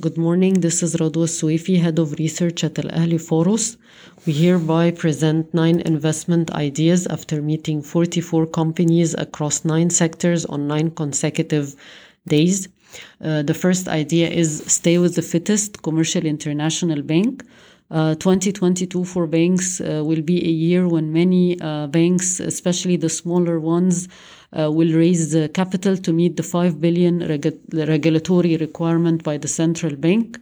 Good morning. This is Radwa Swaify, Head of Research at Al Ahli Pharos. We hereby present nine investment ideas after meeting 44 companies across nine sectors on nine consecutive days. Uh, the first idea is Stay with the Fittest, Commercial International Bank. Uh, 2022 for banks uh, will be a year when many uh, banks, especially the smaller ones, uh, will raise the capital to meet the 5 billion regu regulatory requirement by the central bank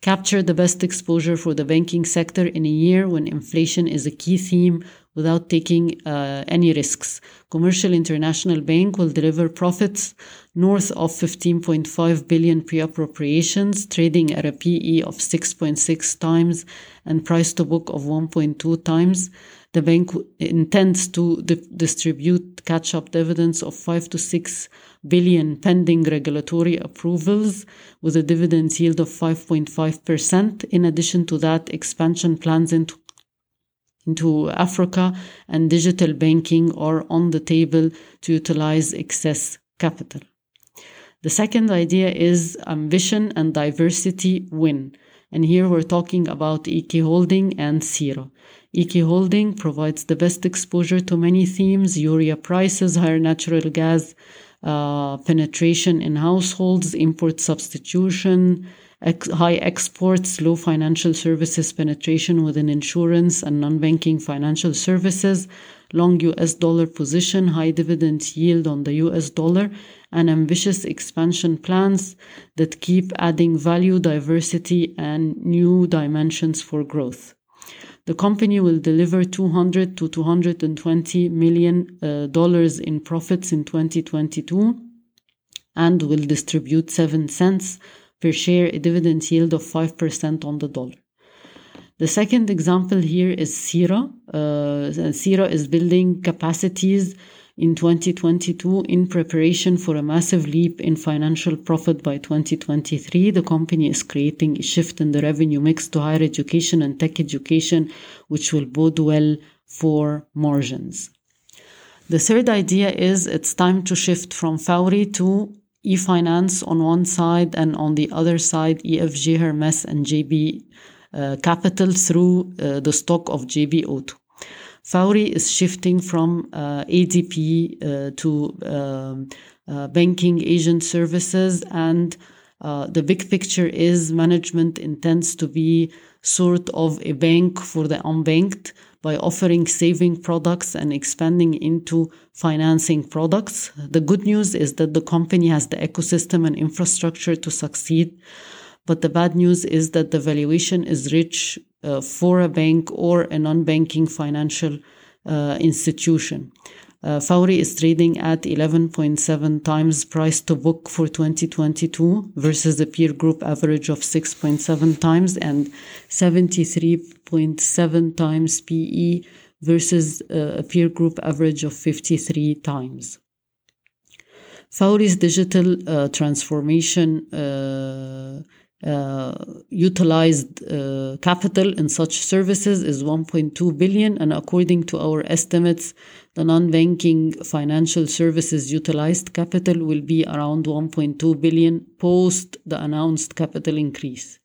capture the best exposure for the banking sector in a year when inflation is a key theme without taking uh, any risks. Commercial International Bank will deliver profits north of 15.5 billion pre-appropriations, trading at a PE of 6.6 times and price to book of 1.2 times. The bank intends to di distribute catch-up dividends of 5 to 6 billion pending regulatory approvals with a dividend yield of 5.5%. In addition to that, expansion plans into into Africa and digital banking are on the table to utilize excess capital. The second idea is ambition and diversity win. And here we're talking about EK Holding and CIRA. EK Holding provides the best exposure to many themes, urea prices, higher natural gas uh, penetration in households, import substitution, ex- high exports, low financial services penetration within insurance and non-banking financial services, long US dollar position, high dividend yield on the US dollar, and ambitious expansion plans that keep adding value, diversity, and new dimensions for growth. The company will deliver 200 to 220 million uh, dollars in profits in 2022 and will distribute 7 cents per share, a dividend yield of 5% on the dollar. The second example here is CIRA. Uh, CIRA is building capacities in 2022 in preparation for a massive leap in financial profit by 2023. The company is creating a shift in the revenue mix to higher education and tech education, which will bode well for margins. The third idea is it's time to shift from Fawry to e-finance on one side and on the other side EFG Hermes and GB uh, Capital through uh, the stock of GB Auto. Fawry is shifting from uh, ADP uh, to um, uh, banking agent services, and uh, the big picture is management intends to be sort of a bank for the unbanked by offering saving products and expanding into financing products. The good news is that the company has the ecosystem and infrastructure to succeed. But the bad news is that the valuation is rich uh, for a bank or a non-banking financial uh, institution. Uh, is trading at 11.7 times price to book for 2022 versus the peer group average of 6.7 times and 73.7 times PE versus uh, a peer group average of 53 times. Fawry's digital uh, transformation uh, utilized uh, capital in such services is 1.2 billion and according to our estimates the non-banking financial services utilized capital will be around 1.2 billion post the announced capital increase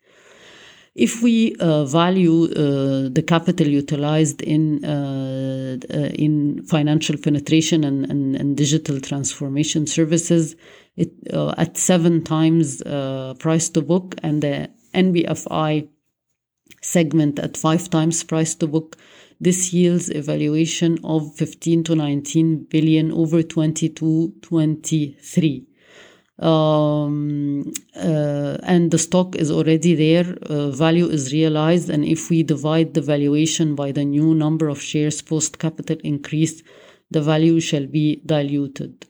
if we uh, value uh, the capital utilized in uh, uh in financial penetration and, and, and, digital transformation services it, uh, at seven times uh, price to book and the NBFI segment at five times price to book, this yields a valuation of 15 to 19 billion over 22 23 um, uh, and the stock is already there, uh, value is realized, and if we divide the valuation by the new number of shares post capital increase, the value shall be diluted.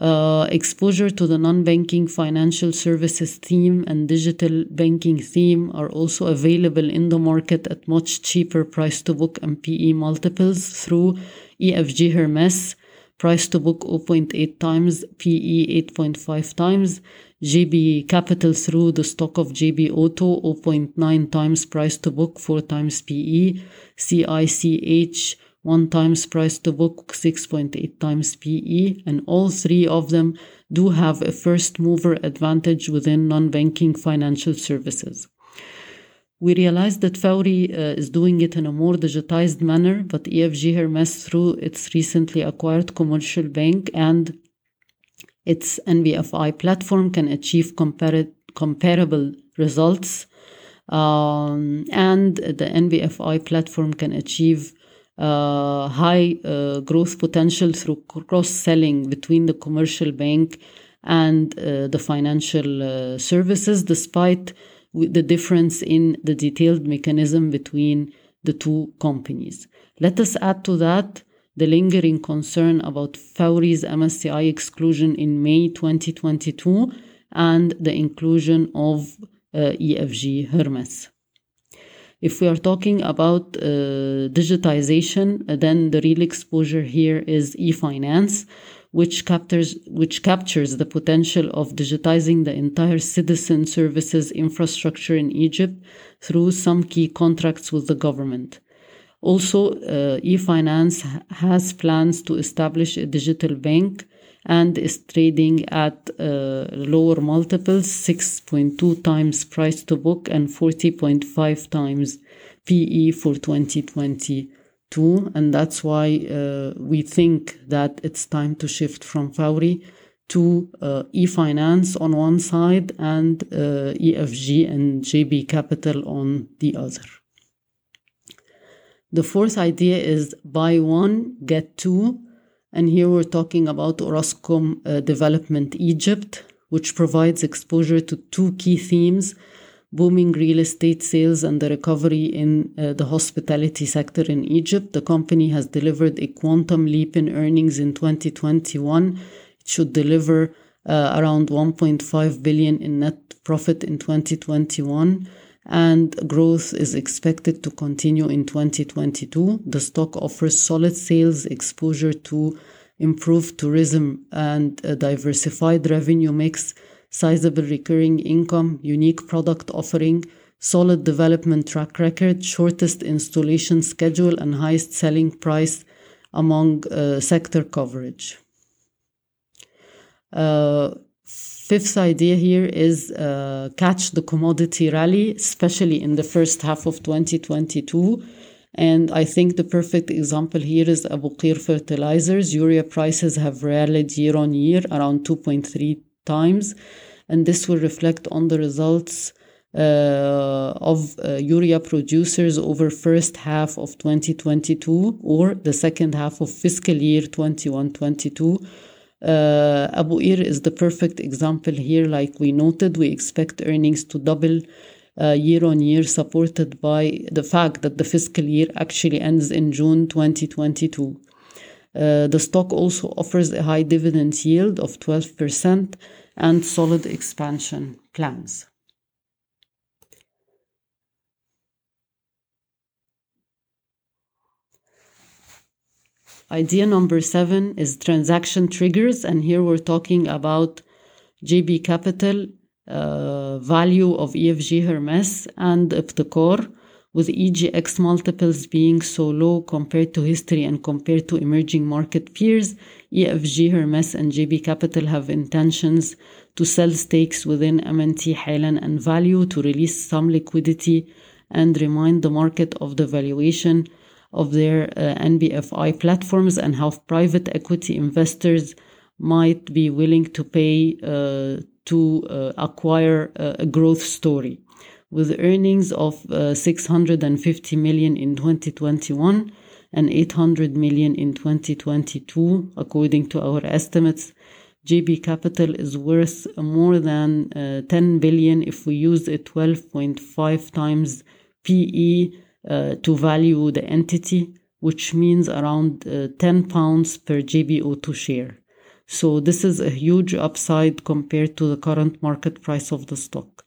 Uh, exposure to the non-banking financial services theme and digital banking theme are also available in the market at much cheaper price to book and PE multiples through EFG Hermes, price to book 0.8 times, PE 8.5 times, GB Capital through the stock of GB Auto 0.9 times price to book, 4 times PE, CICH 1 times price to book, 6.8 times PE, and all three of them do have a first mover advantage within non banking financial services. We realized that Fawry uh, is doing it in a more digitized manner, but EFG Hermes, through its recently acquired commercial bank and its NBFI platform, can achieve compar- comparable results. Um, and the NBFI platform can achieve uh, high uh, growth potential through cross selling between the commercial bank and uh, the financial uh, services, despite the difference in the detailed mechanism between the two companies. Let us add to that the lingering concern about Fawry's MSCI exclusion in May 2022 and the inclusion of uh, EFG Hermes. If we are talking about uh, digitization, then the real exposure here is e-finance, which captures which captures the potential of digitizing the entire citizen services infrastructure in Egypt through some key contracts with the government. Also, uh, eFinance has plans to establish a digital bank and is trading at uh, lower multiples 6.2 times price to book and 40.5 times PE for 2022. And that's why uh, we think that it's time to shift from Fawry to uh, e-finance on one side and uh, EFG and GB Capital on the other. The fourth idea is buy one, get two. And here we're talking about Orascom uh, Development Egypt, which provides exposure to two key themes booming real estate sales and the recovery in uh, the hospitality sector in Egypt. The company has delivered a quantum leap in earnings in 2021. It should deliver uh, around 1.5 billion in net profit in 2021 and growth is expected to continue in 2022. The stock offers solid sales exposure to improved tourism and a diversified revenue mix sizable recurring income, unique product offering, solid development track record, shortest installation schedule, and highest selling price among uh, sector coverage. Uh, fifth idea here is uh, catch the commodity rally, especially in the first half of 2022. And I think the perfect example here is Abu Qir fertilizers. Urea prices have rallied year on year around 2.3 times, and this will reflect on the results uh, of uh, urea producers over first half of 2022 or the second half of fiscal year 21-22. Uh, Abu Qir is the perfect example here. Like we noted, we expect earnings to double uh, year on year, supported by the fact that the fiscal year actually ends in June 2022. Uh, the stock also offers a high dividend yield of 12% and solid expansion plans. Idea number seven is transaction triggers, and here we're talking about GB Capital, uh, value of EFG Hermes, and Ibtikar with EGX multiples being so low compared to history and compared to emerging market peers, EFG, Hermes, and GB Capital have intentions to sell stakes within M&T, and valU to release some liquidity and remind the market of the valuation of their uh, NBFI platforms and how private equity investors might be willing to pay uh, to uh, acquire a growth story. With earnings of uh, 650 million in 2021 and 800 million in 2022 according to our estimates GB Capital is worth more than uh, 10 billion if we use a 12.5 times PE to value the entity, which means around uh, 10 pounds per JBO2 share. So this is a huge upside compared to the current market price of the stock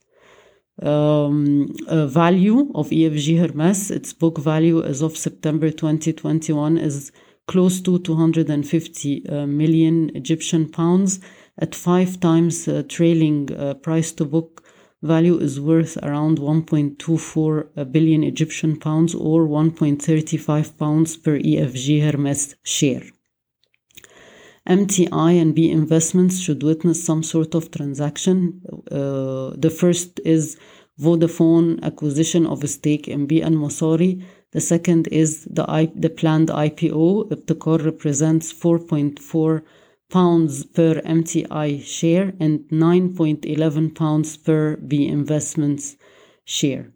um, value of EFG Hermes, its book value as of September 2021 is close to 250 uh, million Egyptian pounds at five times uh, trailing uh, price to book value is worth around 1.24 billion Egyptian pounds or 1.35 pounds per EFG Hermes share. MTI and B investments should witness some sort of transaction. Uh, the first is Vodafone acquisition of a stake in B and Masari. The second is the, I, the planned IPO. Ibtikar represents 4.4 pounds per MTI share and 9.11 pounds per B Investments share.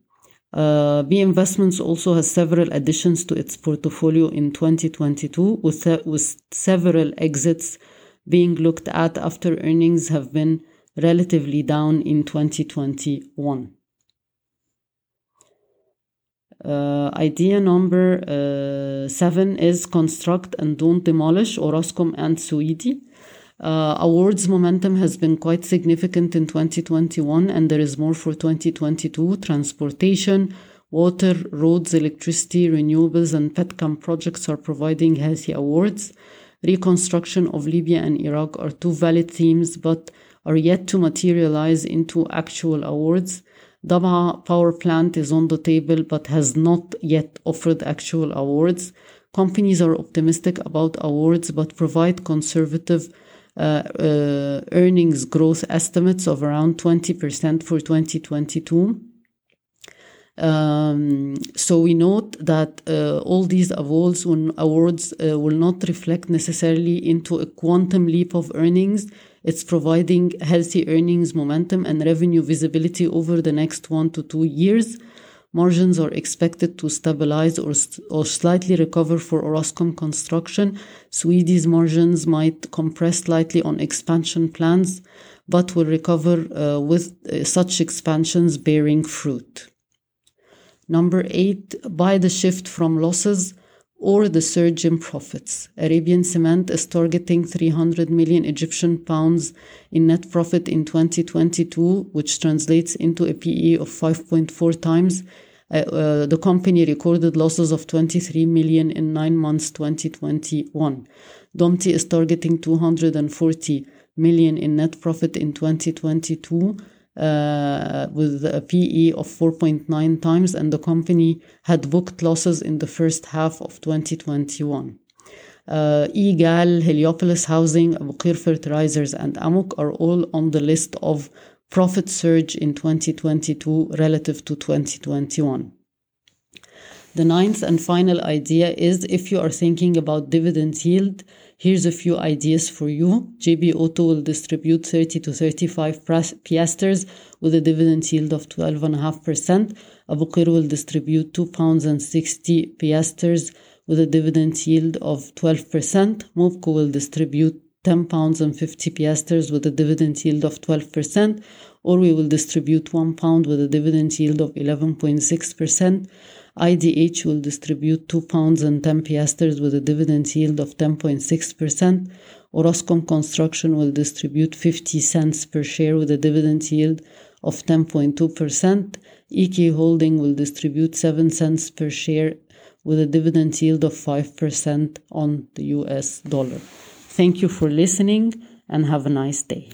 Uh, B Investments also has several additions to its portfolio in 2022, with, with several exits being looked at after earnings have been relatively down in 2021. Uh, idea number uh, seven is construct and don't demolish Orascom and Sweety. Uh, awards momentum has been quite significant in 2021 and there is more for 2022. Transportation, water, roads, electricity, renewables, and petchem projects are providing healthy awards. Reconstruction of Libya and Iraq are two valid themes but are yet to materialize into actual awards. Dabaa power plant is on the table but has not yet offered actual awards. Companies are optimistic about awards but provide conservative earnings growth estimates of around 20% for 2022. Um, so we note that uh, all these awards, awards uh, will not reflect necessarily into a quantum leap of earnings it's providing healthy earnings momentum and revenue visibility over the next one to two years. Margins are expected to stabilize or, or slightly recover for Orascom construction. Sweety's margins might compress slightly on expansion plans, but will recover uh, with uh, such expansions bearing fruit. Number eight, by the shift from losses or the surge in profits. Arabian Cement is targeting 300 million Egyptian pounds in net profit in 2022, which translates into a PE of 5.4 times. Uh, uh, the company recorded losses of 23 million in nine months 2021. Domty is targeting 240 million in net profit in 2022 uh, with a PE of 4.9 times, and the company had booked losses in the first half of 2021. Uh, EGAL, Heliopolis Housing, Abu Qir Fertilizers, and AMOC are all on the list of profit surge in 2022 relative to 2021. The ninth and final idea is if you are thinking about dividend yield, Here's a few ideas for you. GB Auto will distribute 30 to 35 piasters with a dividend yield of 12.5%. Abu will distribute 2 pounds and 60 piasters with a dividend yield of 12%. Mopco will distribute 10 pounds and 50 piasters with a dividend yield of 12%, or we will distribute 1 pound with a dividend yield of 11.6%. IDH will distribute 2 pounds and 10 piasters with a dividend yield of 10.6%. Orascom Construction will distribute 50 cents per share with a dividend yield of 10.2%. EK Holding will distribute 7 cents per share with a dividend yield of 5% on the US dollar. Thank you for listening and have a nice day.